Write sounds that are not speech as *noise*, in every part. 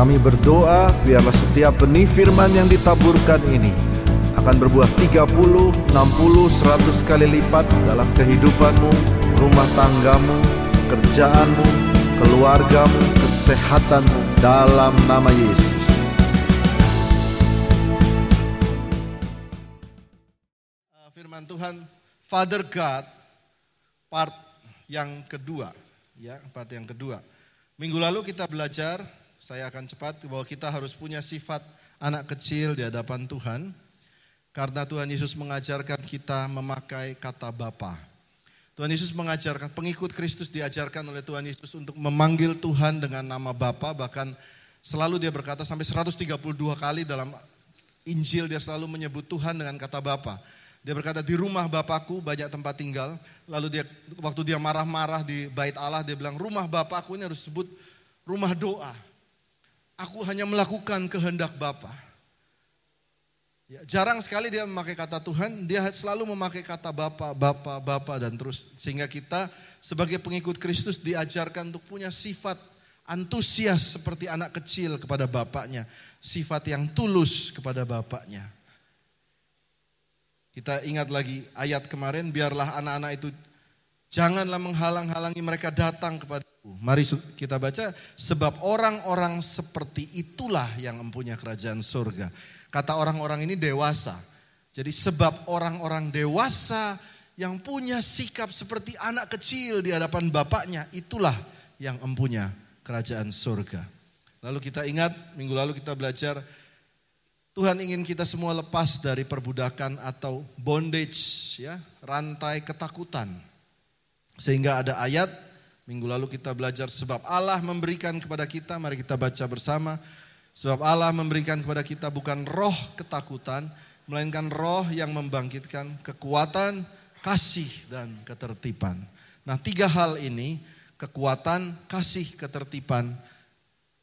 Kami berdoa biarlah setiap benih firman yang ditaburkan ini akan berbuah 30, 60, 100 kali lipat dalam kehidupanmu, rumah tanggamu, kerjaanmu, keluargamu, kesehatanmu dalam nama Yesus. Firman Tuhan, Father God, part yang kedua, ya, part yang kedua. Minggu lalu kita belajar, saya akan cepat bahwa kita harus punya sifat anak kecil di hadapan Tuhan. Karena Tuhan Yesus mengajarkan kita memakai kata Bapa. Tuhan Yesus mengajarkan, pengikut Kristus diajarkan oleh Tuhan Yesus untuk memanggil Tuhan dengan nama Bapa, bahkan selalu dia berkata sampai 132 kali dalam Injil dia selalu menyebut Tuhan dengan kata Bapa. Dia berkata di rumah Bapakku banyak tempat tinggal. Lalu dia waktu dia marah-marah di bait Allah dia bilang rumah Bapakku ini harus sebut rumah doa. Aku hanya melakukan kehendak Bapa. Ya, jarang sekali dia memakai kata Tuhan, dia selalu memakai kata Bapa, Bapa, Bapa dan terus sehingga kita sebagai pengikut Kristus diajarkan untuk punya sifat antusias seperti anak kecil kepada bapaknya, sifat yang tulus kepada bapaknya. Kita ingat lagi ayat kemarin, biarlah anak-anak itu janganlah menghalang-halangi mereka datang kepadaku. Mari kita baca, sebab orang-orang seperti itulah yang mempunyai kerajaan surga. Kata orang-orang ini dewasa. Jadi sebab orang-orang dewasa yang punya sikap seperti anak kecil di hadapan bapaknya, itulah yang empunya kerajaan surga. Lalu kita ingat, minggu lalu kita belajar, Tuhan ingin kita semua lepas dari perbudakan atau bondage, ya rantai ketakutan. Sehingga ada ayat, minggu lalu kita belajar sebab Allah memberikan kepada kita, mari kita baca bersama. Sebab Allah memberikan kepada kita bukan roh ketakutan, melainkan roh yang membangkitkan kekuatan, kasih, dan ketertiban. Nah tiga hal ini, kekuatan, kasih, ketertiban,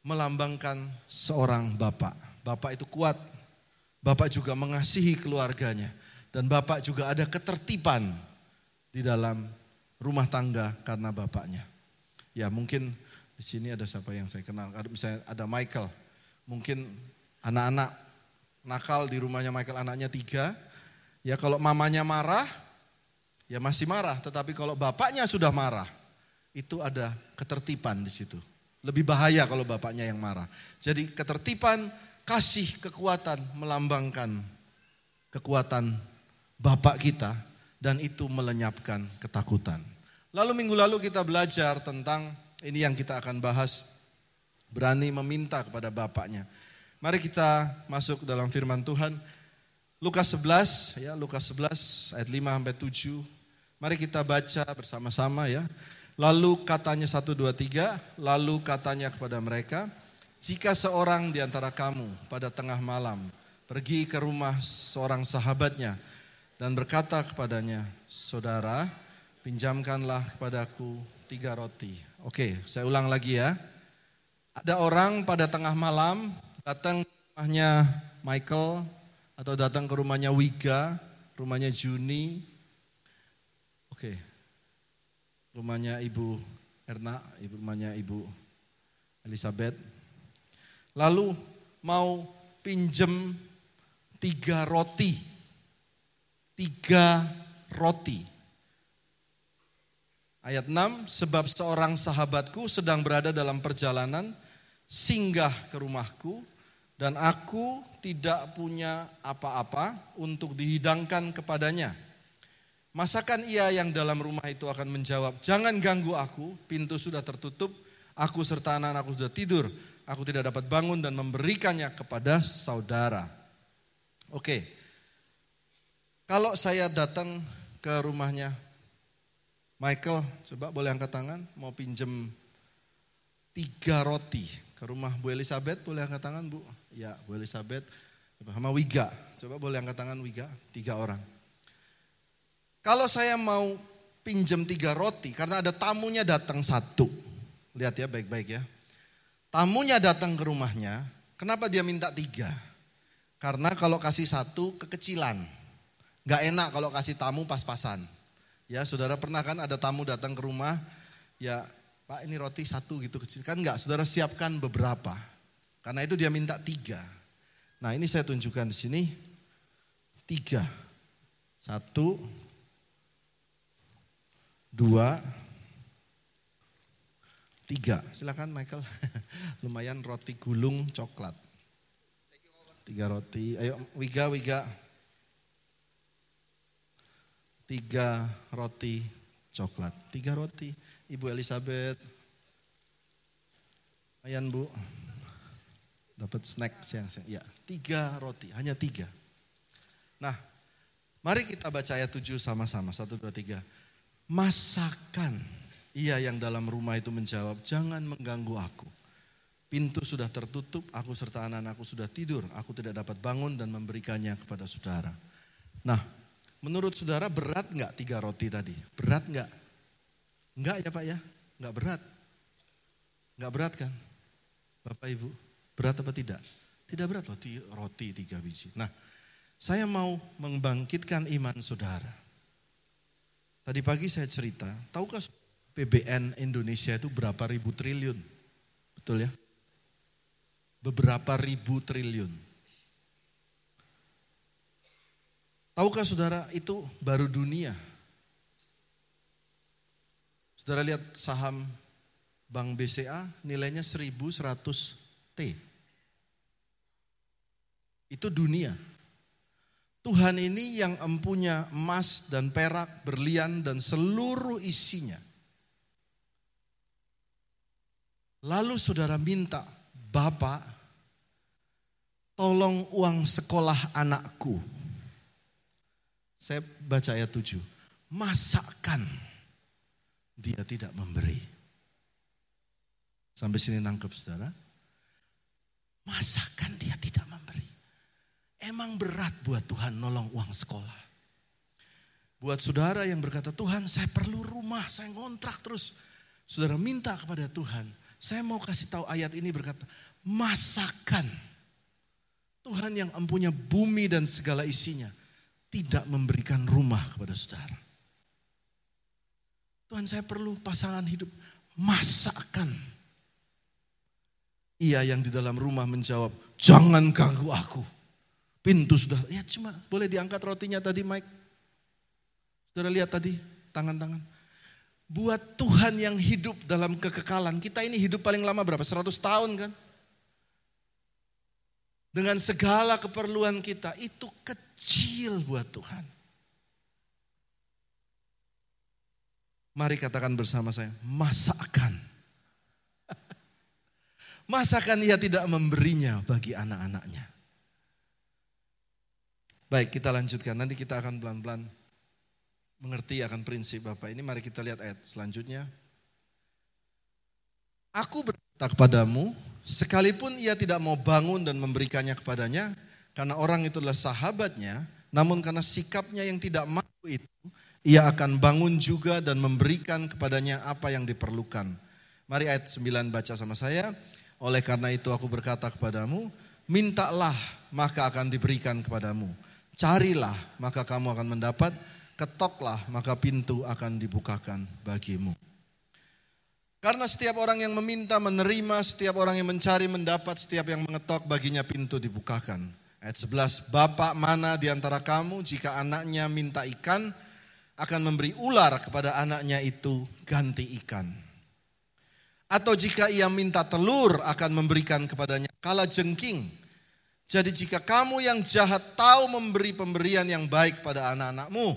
melambangkan seorang bapak. Bapak itu kuat, bapak juga mengasihi keluarganya, dan bapak juga ada ketertiban di dalam rumah tangga karena bapaknya. Ya mungkin di sini ada siapa yang saya kenal, misalnya ada Michael, mungkin anak-anak nakal di rumahnya Michael anaknya tiga. Ya kalau mamanya marah, ya masih marah. Tetapi kalau bapaknya sudah marah, itu ada ketertiban di situ. Lebih bahaya kalau bapaknya yang marah. Jadi ketertiban, kasih, kekuatan melambangkan kekuatan bapak kita dan itu melenyapkan ketakutan. Lalu minggu lalu kita belajar tentang ini yang kita akan bahas berani meminta kepada bapaknya. Mari kita masuk dalam firman Tuhan. Lukas 11 ya, Lukas 11 ayat 5 sampai 7. Mari kita baca bersama-sama ya. Lalu katanya 1 2 3, lalu katanya kepada mereka, jika seorang di antara kamu pada tengah malam pergi ke rumah seorang sahabatnya dan berkata kepadanya, "Saudara, pinjamkanlah kepadaku tiga roti." Oke, saya ulang lagi ya. Ada orang pada tengah malam datang ke rumahnya Michael atau datang ke rumahnya Wiga, rumahnya Juni. Oke. Rumahnya Ibu Erna, ibu rumahnya Ibu Elizabeth. Lalu mau pinjem tiga roti. Tiga roti. Ayat 6, sebab seorang sahabatku sedang berada dalam perjalanan, singgah ke rumahku dan aku tidak punya apa-apa untuk dihidangkan kepadanya. Masakan ia yang dalam rumah itu akan menjawab, jangan ganggu aku, pintu sudah tertutup, aku serta anak anakku sudah tidur, aku tidak dapat bangun dan memberikannya kepada saudara. Oke, kalau saya datang ke rumahnya Michael, coba boleh angkat tangan, mau pinjem tiga roti ke rumah Bu Elizabeth, boleh angkat tangan Bu? Ya, Bu Elizabeth sama Wiga. Coba boleh angkat tangan Wiga, tiga orang. Kalau saya mau pinjam tiga roti, karena ada tamunya datang satu. Lihat ya baik-baik ya. Tamunya datang ke rumahnya, kenapa dia minta tiga? Karena kalau kasih satu kekecilan. Gak enak kalau kasih tamu pas-pasan. Ya saudara pernah kan ada tamu datang ke rumah, ya Pak ini roti satu gitu kecil. Kan enggak, saudara siapkan beberapa. Karena itu dia minta tiga. Nah ini saya tunjukkan di sini. Tiga. Satu. Dua. Tiga. Silakan Michael. *laughs* Lumayan roti gulung coklat. Tiga roti. Ayo Wiga, Wiga. Tiga roti coklat. Tiga roti. Ibu Elizabeth. Ayan Bu. Dapat snack siang-siang. Ya, tiga roti. Hanya tiga. Nah, mari kita baca ayat tujuh sama-sama. Satu, dua, tiga. Masakan. Ia yang dalam rumah itu menjawab, jangan mengganggu aku. Pintu sudah tertutup, aku serta anak-anakku sudah tidur. Aku tidak dapat bangun dan memberikannya kepada saudara. Nah, menurut saudara berat nggak tiga roti tadi? Berat nggak? Enggak ya Pak ya? Enggak berat. Enggak berat kan? Bapak Ibu, berat apa tidak? Tidak berat loh, roti tiga biji. Nah, saya mau membangkitkan iman saudara. Tadi pagi saya cerita, tahukah PBN Indonesia itu berapa ribu triliun? Betul ya? beberapa ribu triliun. Tahukah saudara itu baru dunia? Saudara lihat saham Bank BCA nilainya 1100 T. Itu dunia. Tuhan ini yang empunya emas dan perak, berlian dan seluruh isinya. Lalu saudara minta, Bapak, tolong uang sekolah anakku. Saya baca ayat 7. Masakan dia tidak memberi. Sampai sini nangkep saudara. Masakan dia tidak memberi. Emang berat buat Tuhan nolong uang sekolah. Buat saudara yang berkata, Tuhan saya perlu rumah, saya ngontrak terus. Saudara minta kepada Tuhan, saya mau kasih tahu ayat ini berkata, masakan. Tuhan yang empunya bumi dan segala isinya tidak memberikan rumah kepada saudara. Tuhan saya perlu pasangan hidup masakan. Ia yang di dalam rumah menjawab, jangan ganggu aku. Pintu sudah, ya cuma boleh diangkat rotinya tadi Mike. Saudara lihat tadi tangan-tangan. Buat Tuhan yang hidup dalam kekekalan. Kita ini hidup paling lama berapa? 100 tahun kan? Dengan segala keperluan kita itu kecil buat Tuhan. Mari katakan bersama saya, masakan. *laughs* Masakan ia tidak memberinya bagi anak-anaknya. Baik, kita lanjutkan. Nanti kita akan pelan-pelan mengerti akan prinsip Bapak ini. Mari kita lihat ayat selanjutnya. Aku berkata kepadamu, Sekalipun ia tidak mau bangun dan memberikannya kepadanya, karena orang itu adalah sahabatnya, namun karena sikapnya yang tidak mau itu, ia akan bangun juga dan memberikan kepadanya apa yang diperlukan. Mari ayat 9 baca sama saya. Oleh karena itu aku berkata kepadamu, mintalah maka akan diberikan kepadamu. Carilah maka kamu akan mendapat, ketoklah maka pintu akan dibukakan bagimu. Karena setiap orang yang meminta menerima, setiap orang yang mencari mendapat, setiap yang mengetok baginya pintu dibukakan. Ayat 11, Bapak mana di antara kamu jika anaknya minta ikan, akan memberi ular kepada anaknya itu ganti ikan. Atau jika ia minta telur akan memberikan kepadanya kala jengking. Jadi jika kamu yang jahat tahu memberi pemberian yang baik pada anak-anakmu,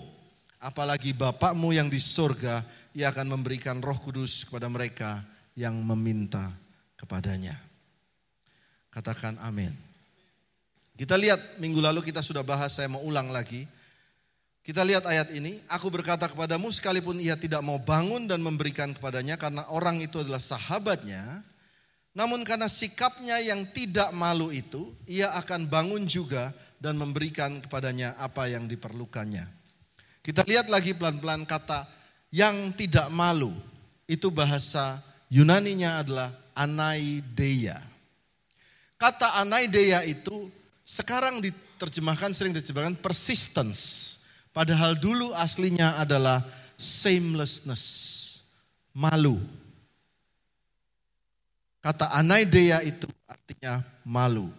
apalagi Bapakmu yang di surga ia akan memberikan roh kudus kepada mereka yang meminta kepadanya. Katakan amin. Kita lihat minggu lalu kita sudah bahas, saya mau ulang lagi. Kita lihat ayat ini, aku berkata kepadamu sekalipun ia tidak mau bangun dan memberikan kepadanya karena orang itu adalah sahabatnya, namun karena sikapnya yang tidak malu itu, ia akan bangun juga dan memberikan kepadanya apa yang diperlukannya. Kita lihat lagi pelan-pelan kata yang tidak malu. Itu bahasa Yunaninya adalah anaideia. Kata anaideia itu sekarang diterjemahkan sering diterjemahkan persistence. Padahal dulu aslinya adalah shamelessness, malu. Kata anaideia itu artinya malu.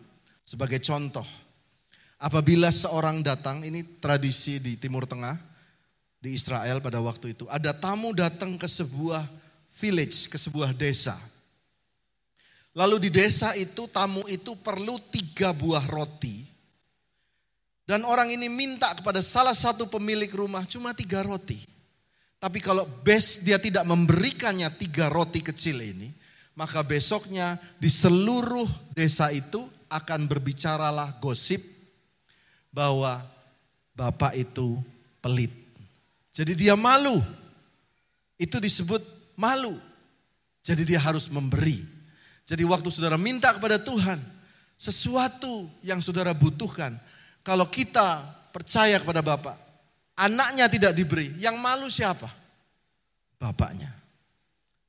Sebagai contoh, apabila seorang datang, ini tradisi di Timur Tengah, di Israel pada waktu itu, ada tamu datang ke sebuah village, ke sebuah desa. Lalu di desa itu tamu itu perlu tiga buah roti. Dan orang ini minta kepada salah satu pemilik rumah cuma tiga roti. Tapi kalau bes dia tidak memberikannya tiga roti kecil ini, maka besoknya di seluruh desa itu akan berbicaralah gosip bahwa bapak itu pelit. Jadi dia malu. Itu disebut malu. Jadi dia harus memberi. Jadi waktu saudara minta kepada Tuhan sesuatu yang saudara butuhkan, kalau kita percaya kepada Bapak, anaknya tidak diberi, yang malu siapa? Bapaknya.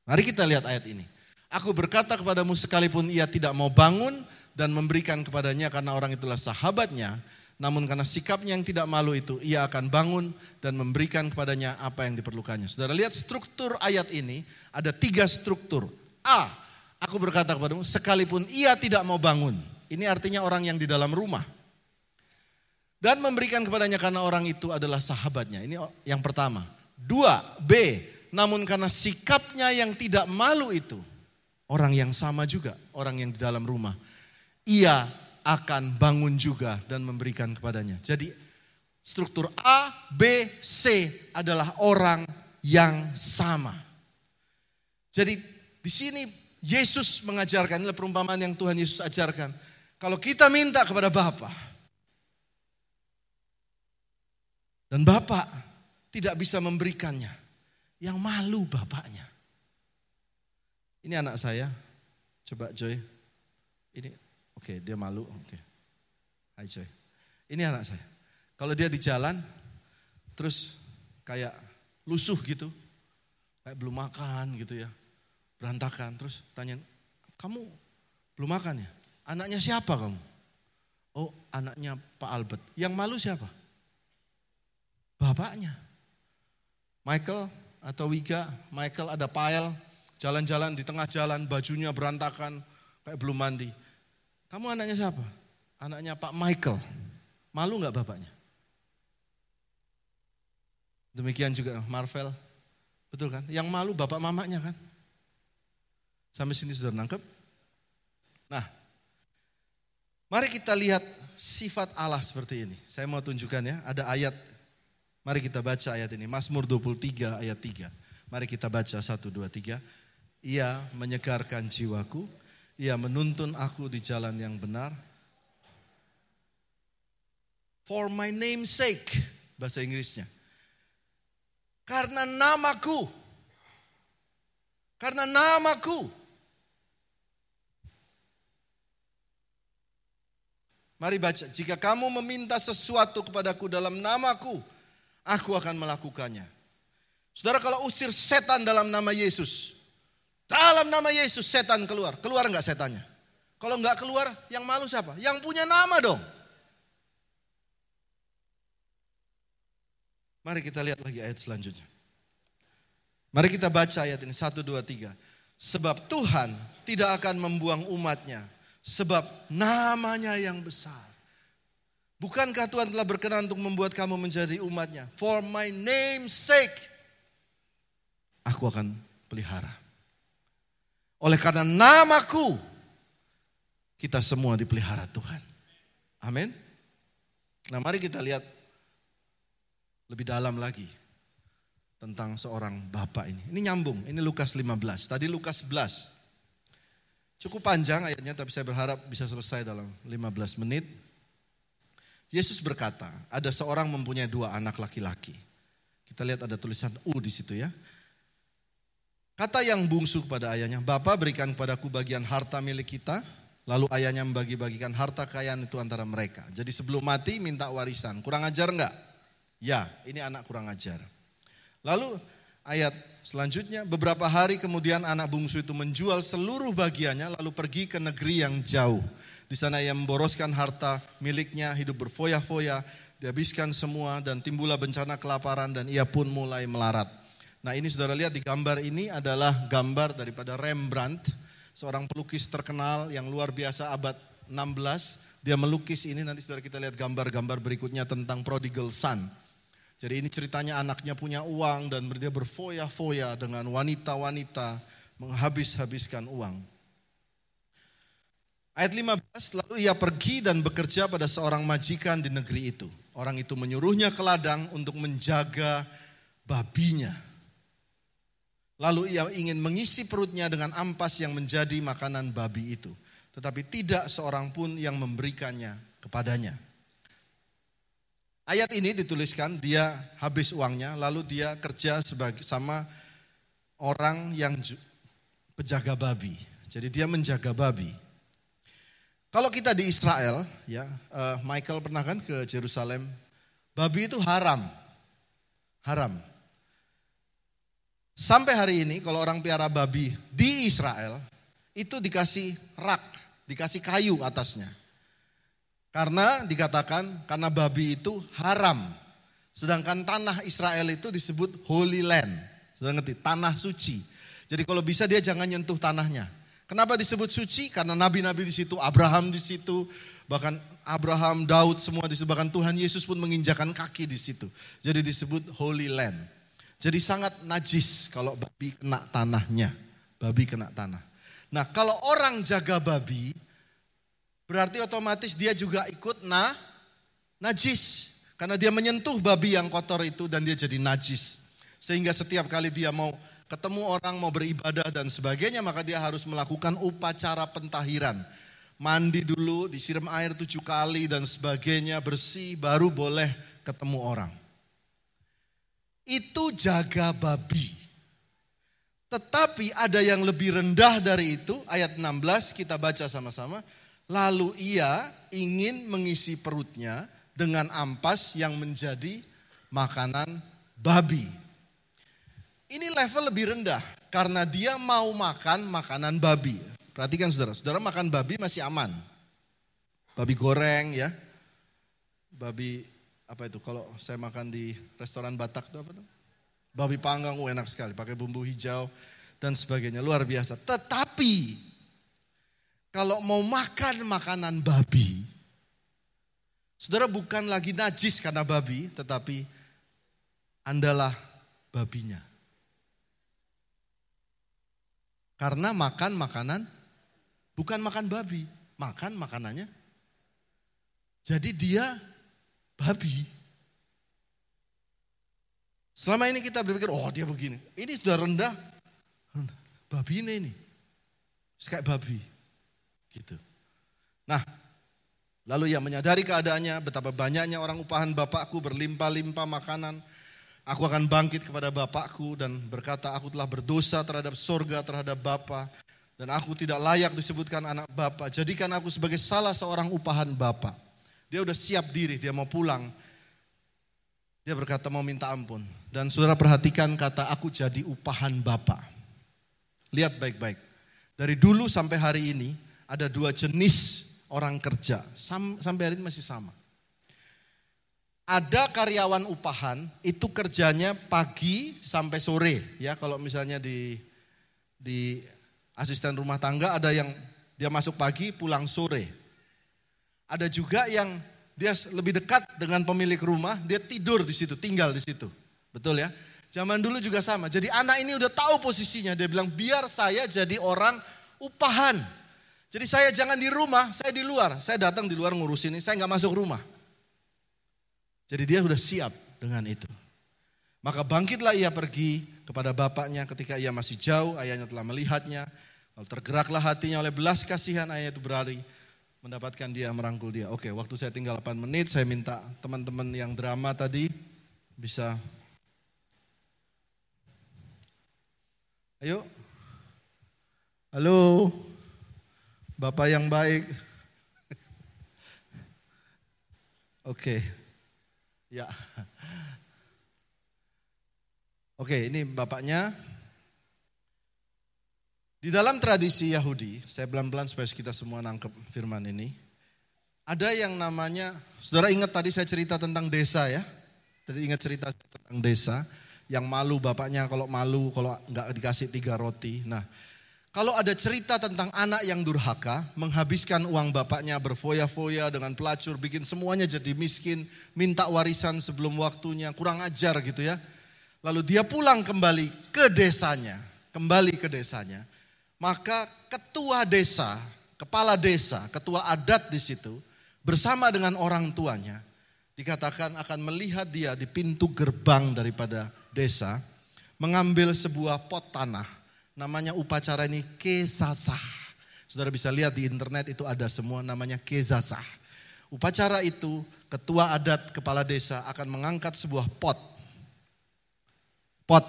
Mari kita lihat ayat ini. Aku berkata kepadamu sekalipun ia tidak mau bangun dan memberikan kepadanya karena orang itulah sahabatnya, namun karena sikapnya yang tidak malu itu, ia akan bangun dan memberikan kepadanya apa yang diperlukannya. Saudara lihat struktur ayat ini, ada tiga struktur. A, aku berkata kepadamu, sekalipun ia tidak mau bangun. Ini artinya orang yang di dalam rumah. Dan memberikan kepadanya karena orang itu adalah sahabatnya. Ini yang pertama. Dua, B, namun karena sikapnya yang tidak malu itu, Orang yang sama juga, orang yang di dalam rumah. Ia akan bangun juga dan memberikan kepadanya. Jadi struktur A, B, C adalah orang yang sama. Jadi di sini Yesus mengajarkan, inilah perumpamaan yang Tuhan Yesus ajarkan. Kalau kita minta kepada Bapa dan Bapak tidak bisa memberikannya, yang malu Bapaknya. Ini anak saya. Coba Joy. Ini oke, okay, dia malu. Oke. Okay. Hai Joy. Ini anak saya. Kalau dia di jalan terus kayak lusuh gitu. Kayak belum makan gitu ya. Berantakan terus tanya, "Kamu belum makan ya? Anaknya siapa kamu?" Oh, anaknya Pak Albert. Yang malu siapa? Bapaknya. Michael atau Wiga, Michael ada Pael, Jalan-jalan di tengah jalan, bajunya berantakan, kayak belum mandi. Kamu anaknya siapa? Anaknya Pak Michael. Malu nggak bapaknya? Demikian juga Marvel. Betul kan? Yang malu bapak mamanya kan? Sampai sini sudah nangkep? Nah, mari kita lihat sifat Allah seperti ini. Saya mau tunjukkan ya, ada ayat. Mari kita baca ayat ini. Mazmur 23 ayat 3. Mari kita baca 1, 2, 3. Ia menyegarkan jiwaku, ia menuntun aku di jalan yang benar. For my name's sake, bahasa Inggrisnya. Karena namaku. Karena namaku. Mari baca, jika kamu meminta sesuatu kepadaku dalam namaku, aku akan melakukannya. Saudara kalau usir setan dalam nama Yesus, dalam nama Yesus setan keluar. Keluar nggak setannya? Kalau nggak keluar, yang malu siapa? Yang punya nama dong. Mari kita lihat lagi ayat selanjutnya. Mari kita baca ayat ini. Satu, dua, tiga. Sebab Tuhan tidak akan membuang umatnya. Sebab namanya yang besar. Bukankah Tuhan telah berkenan untuk membuat kamu menjadi umatnya? For my name's sake. Aku akan pelihara. Oleh karena namaku, kita semua dipelihara Tuhan. Amin. Nah mari kita lihat lebih dalam lagi tentang seorang bapak ini. Ini nyambung, ini Lukas 15. Tadi Lukas 11. Cukup panjang ayatnya tapi saya berharap bisa selesai dalam 15 menit. Yesus berkata, ada seorang mempunyai dua anak laki-laki. Kita lihat ada tulisan U di situ ya. Kata yang bungsu kepada ayahnya, Bapak berikan kepadaku bagian harta milik kita. Lalu ayahnya membagi-bagikan harta kekayaan itu antara mereka. Jadi sebelum mati minta warisan. Kurang ajar enggak? Ya, ini anak kurang ajar. Lalu ayat selanjutnya, beberapa hari kemudian anak bungsu itu menjual seluruh bagiannya lalu pergi ke negeri yang jauh. Di sana ia memboroskan harta miliknya, hidup berfoya-foya, dihabiskan semua dan timbullah bencana kelaparan dan ia pun mulai melarat. Nah ini saudara lihat di gambar ini adalah gambar daripada Rembrandt. seorang pelukis terkenal yang luar biasa abad 16. Dia melukis ini nanti saudara kita lihat gambar-gambar berikutnya tentang prodigal son. Jadi ini ceritanya anaknya punya uang dan dia berfoya-foya dengan wanita-wanita menghabis-habiskan uang. Ayat 15, lalu ia pergi dan bekerja pada seorang majikan di negeri itu. Orang itu menyuruhnya ke ladang untuk menjaga babinya. Lalu ia ingin mengisi perutnya dengan ampas yang menjadi makanan babi itu. Tetapi tidak seorang pun yang memberikannya kepadanya. Ayat ini dituliskan dia habis uangnya lalu dia kerja sebagai sama orang yang penjaga babi. Jadi dia menjaga babi. Kalau kita di Israel, ya uh, Michael pernah kan ke Jerusalem, babi itu haram, haram. Sampai hari ini kalau orang piara babi di Israel itu dikasih rak, dikasih kayu atasnya. Karena dikatakan karena babi itu haram. Sedangkan tanah Israel itu disebut Holy Land. Sudah ngerti? Tanah suci. Jadi kalau bisa dia jangan nyentuh tanahnya. Kenapa disebut suci? Karena nabi-nabi di situ, Abraham di situ, bahkan Abraham, Daud semua di bahkan Tuhan Yesus pun menginjakan kaki di situ. Jadi disebut Holy Land. Jadi sangat najis kalau babi kena tanahnya. Babi kena tanah. Nah kalau orang jaga babi, berarti otomatis dia juga ikut na, najis. Karena dia menyentuh babi yang kotor itu dan dia jadi najis. Sehingga setiap kali dia mau ketemu orang mau beribadah dan sebagainya, maka dia harus melakukan upacara pentahiran. Mandi dulu, disiram air tujuh kali dan sebagainya, bersih, baru boleh ketemu orang. Itu jaga babi. Tetapi ada yang lebih rendah dari itu, ayat 16 kita baca sama-sama. Lalu ia ingin mengisi perutnya dengan ampas yang menjadi makanan babi. Ini level lebih rendah karena dia mau makan makanan babi. Perhatikan saudara, saudara makan babi masih aman. Babi goreng ya. Babi apa itu kalau saya makan di restoran Batak itu apa tuh? Babi panggang oh, enak sekali pakai bumbu hijau dan sebagainya luar biasa. Tetapi kalau mau makan makanan babi, saudara bukan lagi najis karena babi, tetapi andalah babinya. Karena makan makanan bukan makan babi, makan makanannya. Jadi dia babi. Selama ini kita berpikir, oh dia begini. Ini sudah rendah. Babi ini ini. Kayak babi. Gitu. Nah, lalu ia menyadari keadaannya, betapa banyaknya orang upahan bapakku berlimpah-limpah makanan Aku akan bangkit kepada Bapakku dan berkata, aku telah berdosa terhadap sorga, terhadap Bapa. Dan aku tidak layak disebutkan anak Bapa. Jadikan aku sebagai salah seorang upahan Bapa. Dia udah siap diri, dia mau pulang. Dia berkata mau minta ampun. Dan saudara perhatikan kata aku jadi upahan Bapa. Lihat baik-baik. Dari dulu sampai hari ini ada dua jenis orang kerja. Sampai hari ini masih sama ada karyawan upahan itu kerjanya pagi sampai sore ya kalau misalnya di di asisten rumah tangga ada yang dia masuk pagi pulang sore. Ada juga yang dia lebih dekat dengan pemilik rumah, dia tidur di situ, tinggal di situ. Betul ya? Zaman dulu juga sama. Jadi anak ini udah tahu posisinya, dia bilang biar saya jadi orang upahan. Jadi saya jangan di rumah, saya di luar. Saya datang di luar ngurusin ini, saya nggak masuk rumah. Jadi dia sudah siap dengan itu. Maka bangkitlah ia pergi kepada bapaknya ketika ia masih jauh, ayahnya telah melihatnya. Lalu tergeraklah hatinya oleh belas kasihan ayah itu berlari mendapatkan dia, merangkul dia. Oke, waktu saya tinggal 8 menit, saya minta teman-teman yang drama tadi bisa Ayo. Halo. Bapak yang baik. *laughs* Oke. Ya. Oke, ini bapaknya. Di dalam tradisi Yahudi, saya pelan-pelan supaya kita semua nangkep firman ini. Ada yang namanya, saudara ingat tadi saya cerita tentang desa ya? Tadi ingat cerita tentang desa, yang malu bapaknya kalau malu, kalau nggak dikasih tiga roti. Nah, Kalau ada cerita tentang anak yang durhaka, menghabiskan uang bapaknya berfoya-foya dengan pelacur, bikin semuanya jadi miskin, minta warisan sebelum waktunya, kurang ajar gitu ya. Lalu dia pulang kembali ke desanya, kembali ke desanya. Maka ketua desa, kepala desa, ketua adat di situ, bersama dengan orang tuanya, dikatakan akan melihat dia di pintu gerbang daripada desa, mengambil sebuah pot tanah Namanya upacara ini kesasah. Saudara bisa lihat di internet itu ada semua namanya kezasah. Upacara itu ketua adat kepala desa akan mengangkat sebuah pot. Pot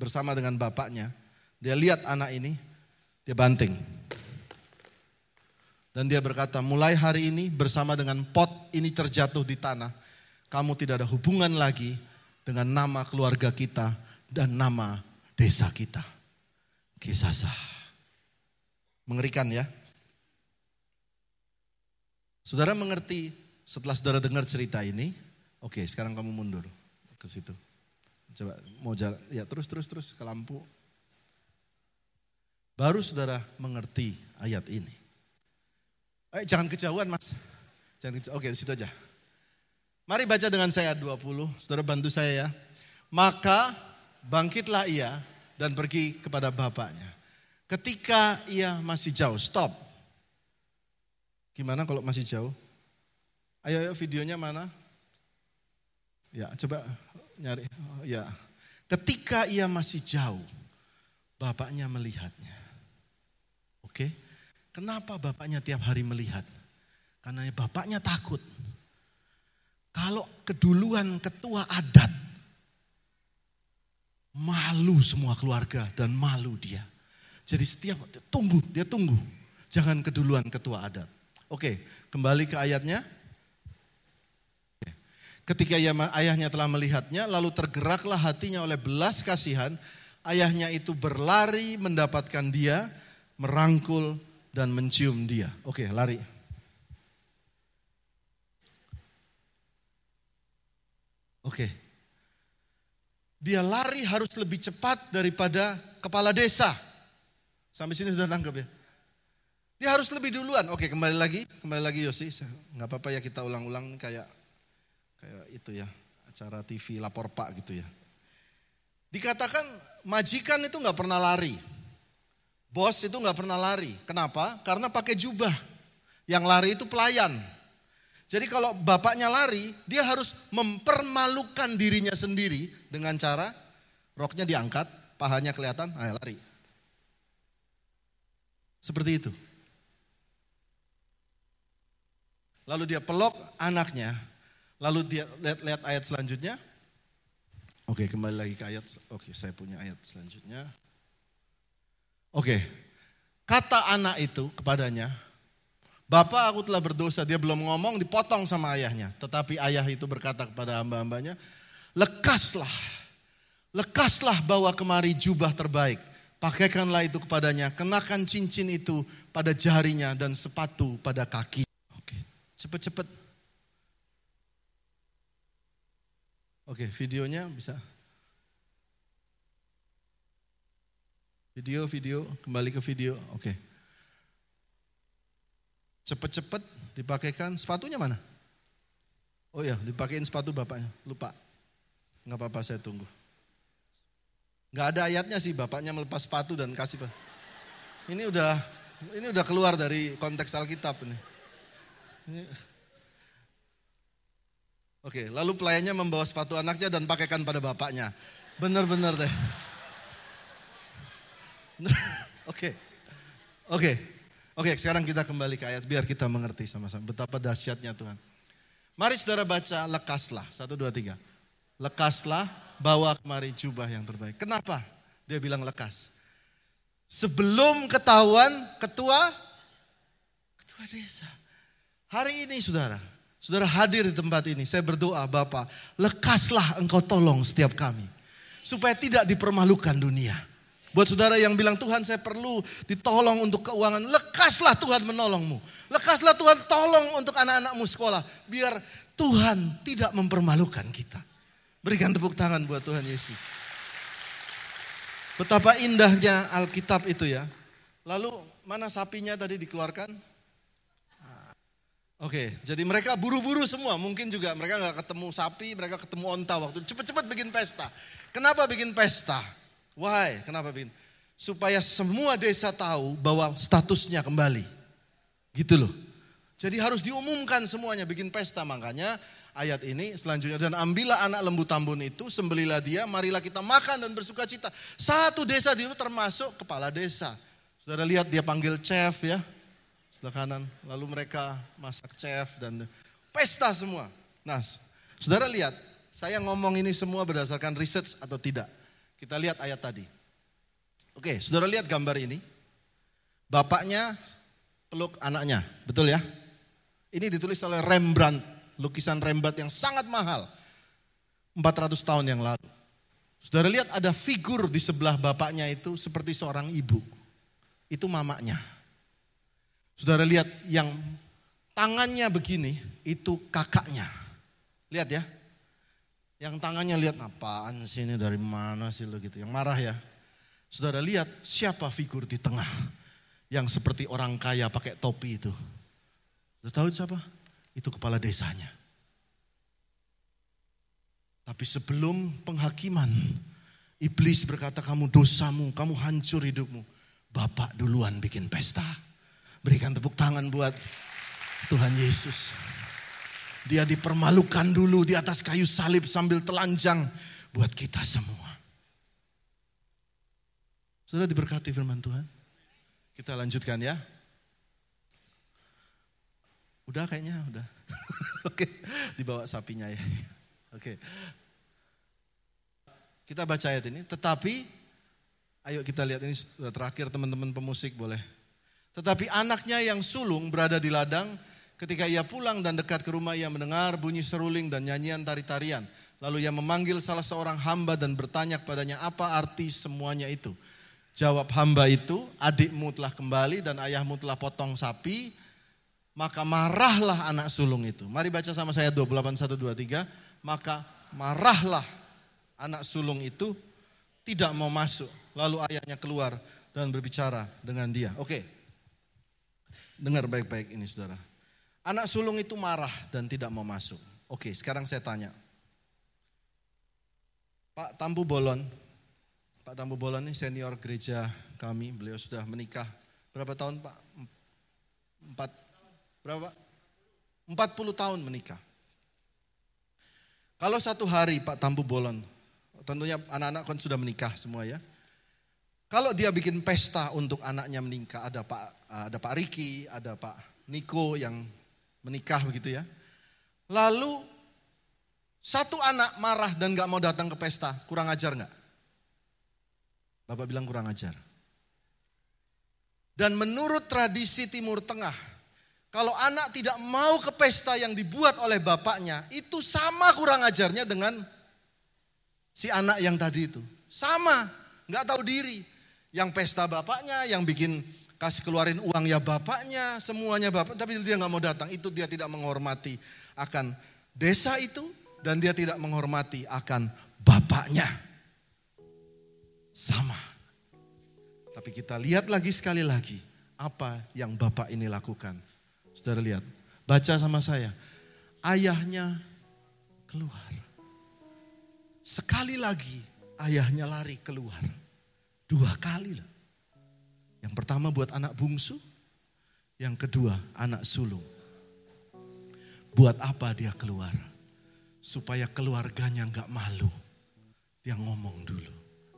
bersama dengan bapaknya. Dia lihat anak ini, dia banting. Dan dia berkata, mulai hari ini bersama dengan pot ini terjatuh di tanah. Kamu tidak ada hubungan lagi dengan nama keluarga kita dan nama desa kita. Kisah sah. Mengerikan ya. Saudara mengerti setelah saudara dengar cerita ini, oke sekarang kamu mundur ke situ. Coba mau jalan, ya terus terus terus ke lampu. Baru saudara mengerti ayat ini. Eh, jangan kejauhan mas. Jangan kejauhan. Oke situ aja. Mari baca dengan saya 20. Saudara bantu saya ya. Maka bangkitlah ia dan pergi kepada bapaknya. Ketika ia masih jauh, stop. Gimana kalau masih jauh? Ayo, ayo videonya mana? Ya, coba nyari. Ya. Ketika ia masih jauh, bapaknya melihatnya. Oke. Kenapa bapaknya tiap hari melihat? Karena bapaknya takut. Kalau keduluan ketua adat Malu semua keluarga dan malu dia. Jadi setiap dia tunggu, dia tunggu. Jangan keduluan ketua adat. Oke, kembali ke ayatnya. Ketika ayahnya telah melihatnya, lalu tergeraklah hatinya oleh belas kasihan. Ayahnya itu berlari mendapatkan dia, merangkul dan mencium dia. Oke, lari. Oke, dia lari harus lebih cepat daripada kepala desa. Sampai sini sudah tangkap ya. Dia harus lebih duluan. Oke, kembali lagi, kembali lagi Yosi. Nggak apa-apa ya kita ulang-ulang kayak kayak itu ya, acara TV lapor Pak gitu ya. Dikatakan majikan itu nggak pernah lari. Bos itu nggak pernah lari. Kenapa? Karena pakai jubah. Yang lari itu pelayan. Jadi kalau bapaknya lari, dia harus mempermalukan dirinya sendiri dengan cara roknya diangkat, pahanya kelihatan, ayo lari. Seperti itu. Lalu dia pelok anaknya, lalu dia lihat, lihat ayat selanjutnya. Oke, kembali lagi ke ayat. Oke, saya punya ayat selanjutnya. Oke, kata anak itu kepadanya, Bapak aku telah berdosa, dia belum ngomong dipotong sama ayahnya. Tetapi ayah itu berkata kepada hamba-hambanya, lekaslah, lekaslah bawa kemari jubah terbaik. Pakaikanlah itu kepadanya, kenakan cincin itu pada jarinya dan sepatu pada kaki. Oke, cepet-cepet. Oke, videonya bisa. Video, video, kembali ke video. Oke. Cepet-cepet dipakaikan sepatunya mana? Oh ya, dipakein sepatu bapaknya. Lupa. Nggak apa-apa saya tunggu. Nggak ada ayatnya sih bapaknya melepas sepatu dan kasih. Ini udah ini udah keluar dari konteks Alkitab ini. ini. Oke, lalu pelayannya membawa sepatu anaknya dan pakaikan pada bapaknya. Benar-benar deh. *laughs* Oke. Oke. Oke, sekarang kita kembali ke ayat biar kita mengerti sama-sama betapa dahsyatnya Tuhan. Mari saudara baca lekaslah. Satu, dua, tiga. Lekaslah, bawa kemari jubah yang terbaik. Kenapa dia bilang lekas? Sebelum ketahuan ketua, ketua desa. Hari ini saudara, saudara hadir di tempat ini. Saya berdoa Bapak, lekaslah engkau tolong setiap kami. Supaya tidak dipermalukan dunia. Buat saudara yang bilang Tuhan saya perlu ditolong untuk keuangan, lekaslah Tuhan menolongmu. Lekaslah Tuhan tolong untuk anak-anakmu sekolah. Biar Tuhan tidak mempermalukan kita. Berikan tepuk tangan buat Tuhan Yesus. Betapa indahnya Alkitab itu ya. Lalu mana sapinya tadi dikeluarkan? Oke, jadi mereka buru-buru semua. Mungkin juga mereka nggak ketemu sapi, mereka ketemu onta waktu cepet-cepet bikin pesta. Kenapa bikin pesta? Why? Kenapa bikin? Supaya semua desa tahu bahwa statusnya kembali. Gitu loh. Jadi harus diumumkan semuanya bikin pesta makanya ayat ini selanjutnya dan ambillah anak lembu tambun itu sembelilah dia marilah kita makan dan bersuka cita. Satu desa di itu termasuk kepala desa. Saudara lihat dia panggil chef ya. Sebelah kanan. Lalu mereka masak chef dan pesta semua. Nah, saudara lihat, saya ngomong ini semua berdasarkan research atau tidak. Kita lihat ayat tadi. Oke, saudara lihat gambar ini. Bapaknya peluk anaknya, betul ya? Ini ditulis oleh Rembrandt lukisan Rembrandt yang sangat mahal. 400 tahun yang lalu. Saudara lihat ada figur di sebelah bapaknya itu seperti seorang ibu. Itu mamanya. Saudara lihat yang tangannya begini itu kakaknya. Lihat ya. Yang tangannya lihat apaan sih ini dari mana sih lo gitu. Yang marah ya. Saudara lihat siapa figur di tengah. Yang seperti orang kaya pakai topi itu. Sudah tahu siapa? itu kepala desanya. Tapi sebelum penghakiman, iblis berkata kamu dosamu, kamu hancur hidupmu. Bapak duluan bikin pesta. Berikan tepuk tangan buat Tuhan Yesus. Dia dipermalukan dulu di atas kayu salib sambil telanjang buat kita semua. Sudah diberkati firman Tuhan. Kita lanjutkan ya. Udah kayaknya, udah. *laughs* Oke, dibawa sapinya ya. Oke. Kita baca ayat ini, tetapi ayo kita lihat ini terakhir teman-teman pemusik boleh. Tetapi anaknya yang sulung berada di ladang, ketika ia pulang dan dekat ke rumah ia mendengar bunyi seruling dan nyanyian tari-tarian. Lalu ia memanggil salah seorang hamba dan bertanya kepadanya apa arti semuanya itu. Jawab hamba itu, adikmu telah kembali dan ayahmu telah potong sapi, maka marahlah anak sulung itu. Mari baca sama saya 28 1 2 3. Maka marahlah anak sulung itu tidak mau masuk. Lalu ayahnya keluar dan berbicara dengan dia. Oke. Dengar baik-baik ini Saudara. Anak sulung itu marah dan tidak mau masuk. Oke, sekarang saya tanya. Pak Tambu Bolon, Pak Tambu Bolon ini senior gereja kami, beliau sudah menikah. Berapa tahun Pak? Empat, Berapa? 40 tahun menikah. Kalau satu hari Pak Tambu Bolon, tentunya anak-anak kan sudah menikah semua ya. Kalau dia bikin pesta untuk anaknya menikah, ada Pak ada Pak Riki, ada Pak Niko yang menikah begitu ya. Lalu satu anak marah dan gak mau datang ke pesta, kurang ajar nggak? Bapak bilang kurang ajar. Dan menurut tradisi Timur Tengah, kalau anak tidak mau ke pesta yang dibuat oleh bapaknya, itu sama kurang ajarnya dengan si anak yang tadi itu. Sama, nggak tahu diri. Yang pesta bapaknya, yang bikin kasih keluarin uang ya bapaknya, semuanya bapak, tapi dia nggak mau datang. Itu dia tidak menghormati akan desa itu dan dia tidak menghormati akan bapaknya. Sama. Tapi kita lihat lagi sekali lagi apa yang bapak ini lakukan. Saudara lihat, baca sama saya. Ayahnya keluar. Sekali lagi ayahnya lari keluar. Dua kali lah. Yang pertama buat anak bungsu, yang kedua anak sulung. Buat apa dia keluar? Supaya keluarganya nggak malu. Dia ngomong dulu.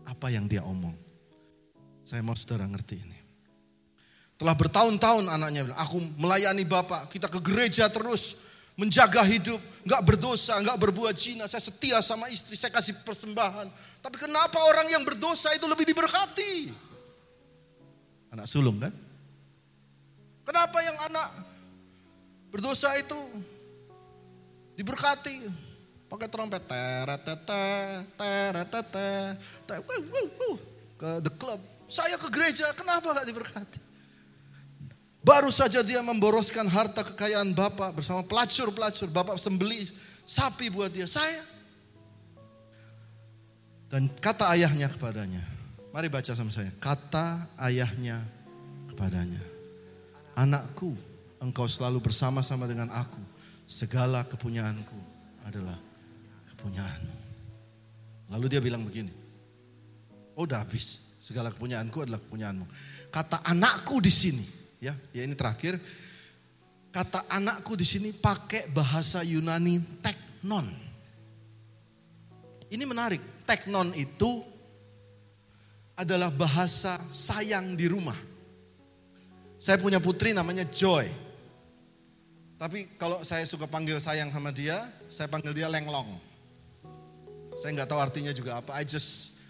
Apa yang dia omong? Saya mau saudara ngerti ini. Telah bertahun-tahun anaknya bilang, aku melayani Bapak, kita ke gereja terus, menjaga hidup, nggak berdosa, nggak berbuat zina, saya setia sama istri, saya kasih persembahan. Tapi kenapa orang yang berdosa itu lebih diberkati? Anak sulung kan? Kenapa yang anak berdosa itu diberkati? Pakai trompet, teretete, teretete, ke the club. Saya ke gereja, kenapa gak diberkati? Baru saja dia memboroskan harta kekayaan Bapak bersama pelacur-pelacur. Bapak sembeli sapi buat dia. Saya. Dan kata ayahnya kepadanya. Mari baca sama saya. Kata ayahnya kepadanya. Anakku, engkau selalu bersama-sama dengan aku. Segala kepunyaanku adalah kepunyaanmu. Lalu dia bilang begini. Oh udah habis. Segala kepunyaanku adalah kepunyaanmu. Kata anakku di sini. Ya, ya ini terakhir. Kata anakku di sini pakai bahasa Yunani teknon. Ini menarik. Teknon itu adalah bahasa sayang di rumah. Saya punya putri namanya Joy. Tapi kalau saya suka panggil sayang sama dia, saya panggil dia Lenglong. Saya nggak tahu artinya juga apa. I just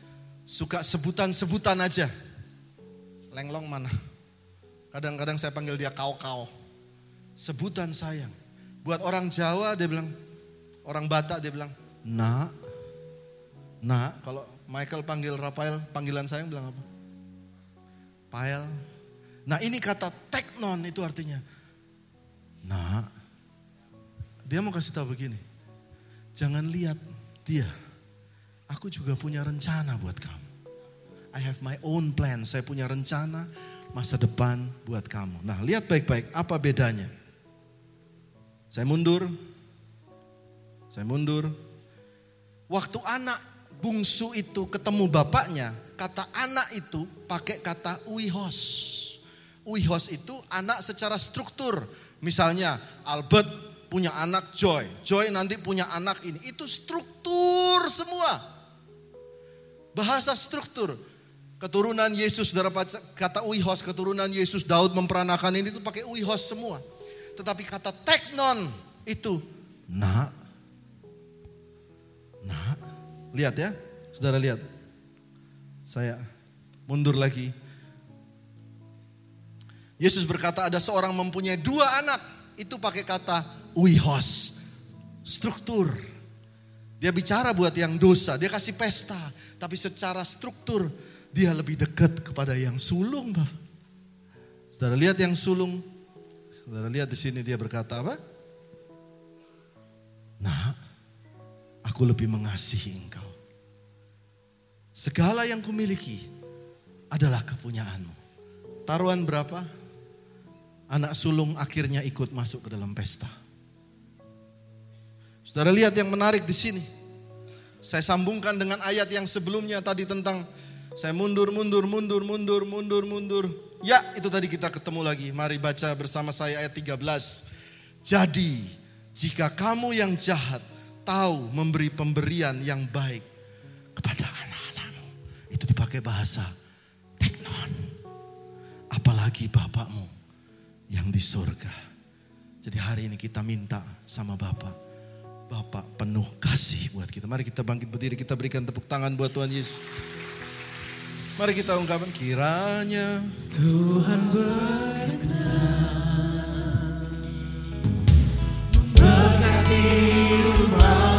suka sebutan-sebutan aja. Lenglong mana? Kadang-kadang saya panggil dia kau-kau. Sebutan sayang. Buat orang Jawa dia bilang, orang Batak dia bilang, nak, nak. Kalau Michael panggil Rafael, panggilan sayang bilang apa? Pael. Nah ini kata teknon itu artinya, nak, dia mau kasih tahu begini, jangan lihat dia, Aku juga punya rencana buat kamu. I have my own plan. Saya punya rencana masa depan buat kamu. Nah, lihat baik-baik apa bedanya. Saya mundur. Saya mundur. Waktu anak bungsu itu ketemu bapaknya, kata anak itu pakai kata uihos. Uihos itu anak secara struktur. Misalnya Albert punya anak Joy, Joy nanti punya anak ini. Itu struktur semua. Bahasa struktur. Keturunan Yesus, saudara kata uihos, keturunan Yesus, Daud memperanakan ini itu pakai uihos semua. Tetapi kata teknon itu nak. Nak. Lihat ya, saudara lihat. Saya mundur lagi. Yesus berkata ada seorang mempunyai dua anak. Itu pakai kata uihos. Struktur. Dia bicara buat yang dosa, dia kasih pesta. Tapi secara struktur dia lebih dekat kepada yang sulung. Saudara lihat yang sulung. Saudara lihat di sini dia berkata apa? Nah, aku lebih mengasihi engkau. Segala yang kumiliki adalah kepunyaanmu. Taruhan berapa? Anak sulung akhirnya ikut masuk ke dalam pesta. Saudara lihat yang menarik di sini. Saya sambungkan dengan ayat yang sebelumnya tadi tentang saya mundur, mundur, mundur, mundur, mundur, mundur. Ya, itu tadi kita ketemu lagi. Mari baca bersama saya ayat 13. Jadi, jika kamu yang jahat tahu memberi pemberian yang baik kepada anak-anakmu. Itu dipakai bahasa teknon. Apalagi Bapakmu yang di surga. Jadi hari ini kita minta sama Bapak Bapak penuh kasih buat kita. Mari kita bangkit berdiri, kita berikan tepuk tangan buat Tuhan Yesus. Mari kita ungkapkan kiranya. Tuhan berkenan. Memberkati rumah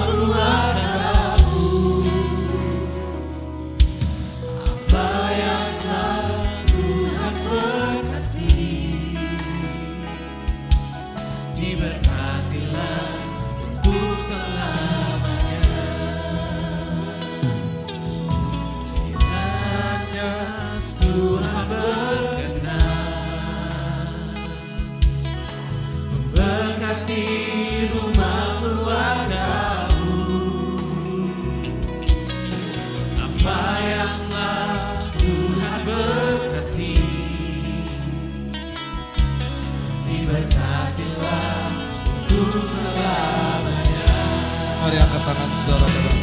Kanan Saudara-saudara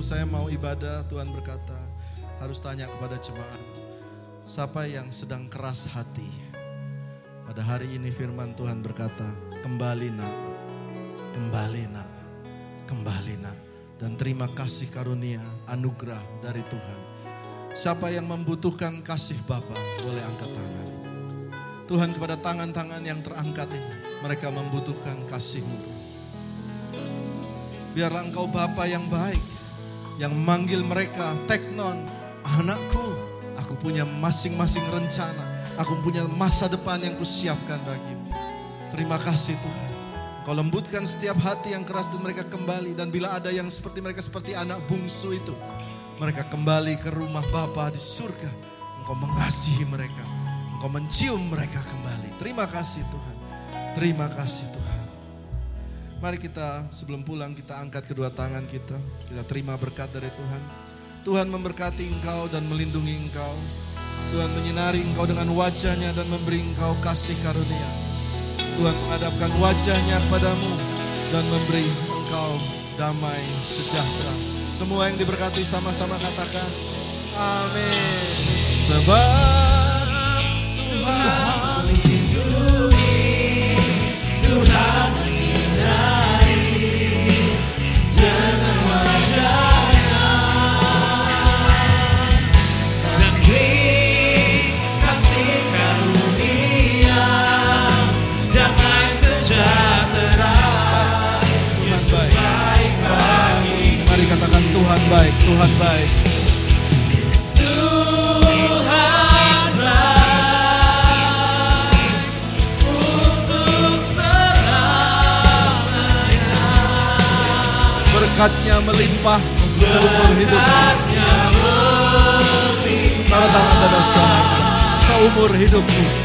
saya mau ibadah, Tuhan berkata, harus tanya kepada jemaat, siapa yang sedang keras hati? Pada hari ini firman Tuhan berkata, kembali nak, kembali nak, kembali nak. Dan terima kasih karunia, anugerah dari Tuhan. Siapa yang membutuhkan kasih Bapa boleh angkat tangan. Tuhan kepada tangan-tangan yang terangkat ini. Mereka membutuhkan kasih-Mu. Biarlah Engkau Bapa yang baik. Yang manggil mereka, teknon, anakku. Aku punya masing-masing rencana. Aku punya masa depan yang kusiapkan bagimu. Terima kasih Tuhan. Kau lembutkan setiap hati yang keras dan mereka kembali. Dan bila ada yang seperti mereka seperti anak bungsu itu. Mereka kembali ke rumah Bapa di surga. Engkau mengasihi mereka. Engkau mencium mereka kembali. Terima kasih Tuhan. Terima kasih Tuhan. Mari kita sebelum pulang kita angkat kedua tangan kita. Kita terima berkat dari Tuhan. Tuhan memberkati engkau dan melindungi engkau. Tuhan menyinari engkau dengan wajahnya dan memberi engkau kasih karunia. Tuhan menghadapkan wajahnya kepadamu dan memberi engkau damai sejahtera. Semua yang diberkati sama-sama katakan amin. Sebab Tuhan Tuhan Tuhan baik. Tuhan baik untuk selamanya Berkatnya melimpah seumur hidup. Taruh tangan dada saudara. Seumur hidupmu.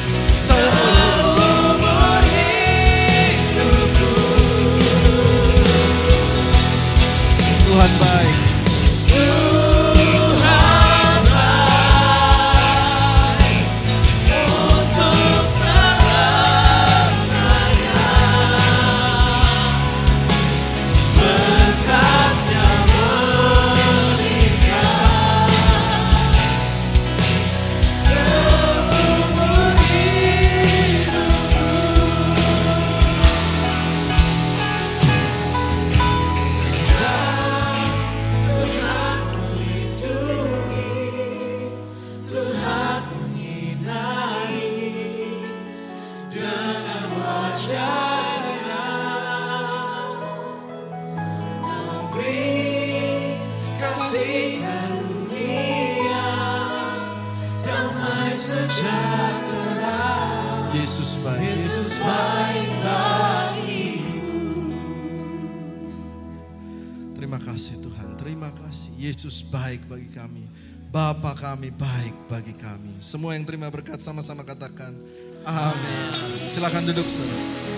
Yesus baik bagi kami. Bapa kami baik bagi kami. Semua yang terima berkat sama-sama katakan. Amin. Silakan duduk saudara.